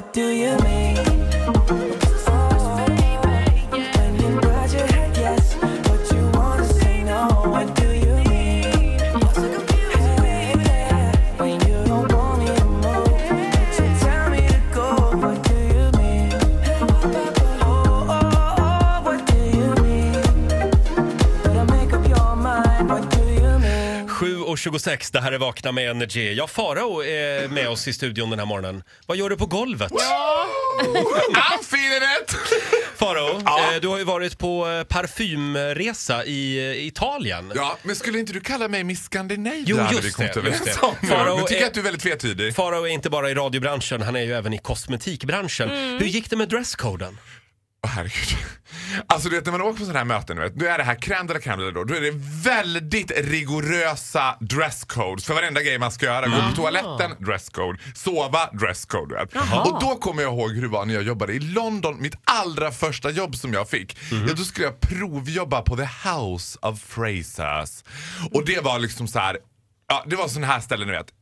what do you mean? 7.26, det här är Vakna med Energy. Ja, Farao är med oss i studion den här morgonen. Vad gör du på golvet? I'm feeling it! Farao, Ja. eh, du har ju varit på eh, parfymresa i eh, Italien. Ja, men skulle inte du kalla mig Miss Scandinavia? Jo, hade just vi kommit det, överens just det. om. Farao tycker är- att du är väldigt tvetydig. Farao är inte bara i radiobranschen, han är ju även i kosmetikbranschen. Hur gick det med dresscoden? Åh herregud. Alltså du vet när man åker på sådana här möten, du vet, då är det här crème de la crème de då, då är det väldigt rigorösa dresscodes för varenda grej man ska göra. Gå på toaletten, dresscode. Sova, dresscode. du vet. Och då kommer jag ihåg hur det var när jag jobbade i London, mitt allra första jobb som jag fick. Ja, då skulle jag provjobba på The House of Frasers. Och det var liksom så här, ja det var sån här ställen du vet.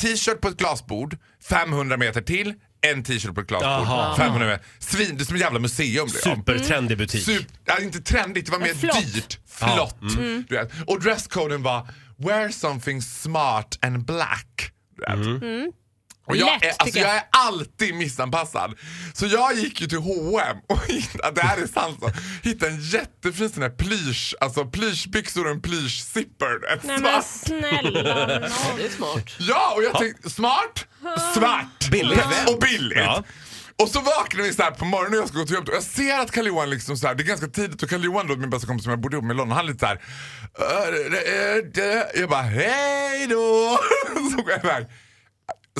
T-shirt på ett glasbord, 500 meter till, en t-shirt på ett Jaha. 500 meter. Svin, det är som ett jävla museum. Supertrendig butik. Super, ja, inte trendigt, det var mer flott. dyrt. Flott. Du vet. Och dresscoden var wear something smart and black. Du vet. Och jag, Lätt, är, alltså, jag jag. är alltid missanpassad. Så jag gick ju till H&M och hittade, det här är sant, så, hittade en jättefin sån här plysch, alltså plyschbyxor och en plyschzipper. En Nej svart. men snälla nån. Det är smart. Ja, och jag tänkte smart, svart Billigt. och billigt. Ja. Och så vaknar vi så här på morgonen och jag ska gå till jobbet och jag ser att Karl-Johan liksom så här, det är ganska tidigt och Karl-Johan då min bästa kompis som jag bodde ihop med i London, han är lite såhär Jag bara hej då! Så går jag iväg.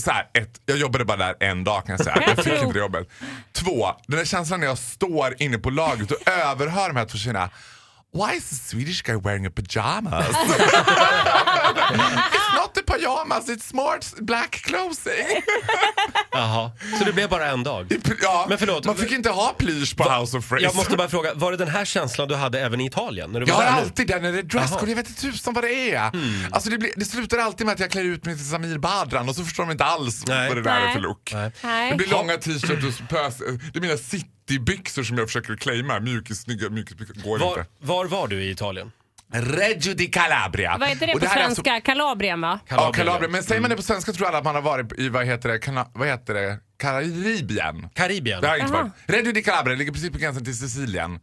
Så här, ett, jag jobbade bara där en dag kan jag säga. Jag fick inte jobbet. Två, den där känslan när jag står inne på lagret och överhör de här två tjejerna. Why is the Swedish guy wearing a pajamas? it's not the pajamas, it's smart black clothing. Jaha. Så det blev bara en dag? Ja, Men förlåt. man fick inte ha plysch på House of Fraser. Jag måste bara fråga, var det den här känslan du hade även i Italien? När du Jag var har där nu? alltid den när det är dresscode, jag vet inte tusan vad det är. Alltså det, blir, det slutar alltid med att jag klär ut mig till Samir Badran och så förstår de inte alls Nej. vad det där är Nej. för look. Nej. Nej. Det blir långa t-shirts och pös. Det är mina citybyxor som jag försöker claima. Mjukis, snygga mjukisbyxor. Går Var, inte. var var du i Italien? Reggio di Calabria. Vad heter det Och på här är svenska? Alltså, Kalabrien va? ja, Calabria. Men säger man det på svenska tror alla att man har varit i, vad heter det, Kana, vad heter det? Karibien. Karibien? Det har jag inte varit. Reggio di Calabria ligger precis på gränsen till Sicilien.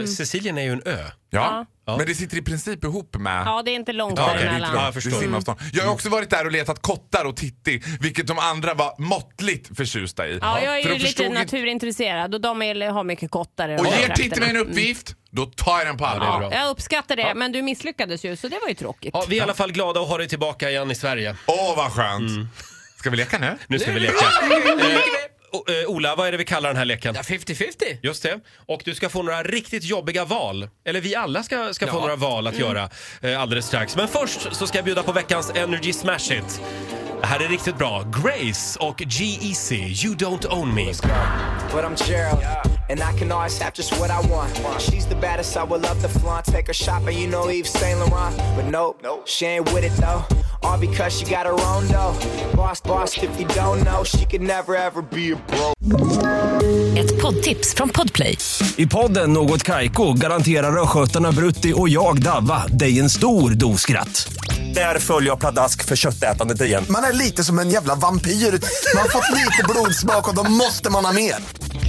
Sicilien är ju en ö. Ja. Ja. Men det sitter i princip ihop med Ja, det är inte långt Ja, okej. däremellan. Ja, jag det är förstår. simavstånd. Jag har också varit där och letat kottar och titti, vilket de andra var måttligt förtjusta i. Ja, jag är För ju de lite förstod inte- naturintresserad och de är, har mycket kottar i de Och här ger. Titti mig en uppgift, då tar jag den på allvar. bra. Jag uppskattar det, men du misslyckades ju så det var ju tråkigt. Ja, vi är i alla fall glada att ha dig tillbaka igen i Sverige. Åh, vad skönt. Ska vi leka nu? Nu ska vi leka. Eh, o- eh, Ola, vad är det vi kallar den här leken? Ja, 50-50. Just det. Och du ska få några riktigt jobbiga val. Eller vi alla ska, ska få Ja. några val att göra eh, alldeles strax. Men först så ska jag bjuda på veckans Energy Smash It. Det här är riktigt bra. Grace och G-Eazy, You Don't Own Me. But I'm Gerald, and I can always have just what I want. She's the baddest, I would love to flaunt. Take her shopping, you know Yves Saint Laurent. But nope, she ain't with it though. All because she got her own dough. Boss, boss, if you don't know, she could never ever be a bro. Ett poddtips från Podplay. I podden Något Kaiko garanterar östgötarna Brutti och jag, Davva, dig en stor dos skratt. Där följer jag pladask för köttätandet igen. Man är lite som en jävla vampyr. Man har fått lite blodsmak och då måste man ha mer.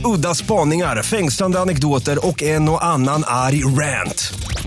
Udda spaningar, fängslande anekdoter och en och annan arg rant.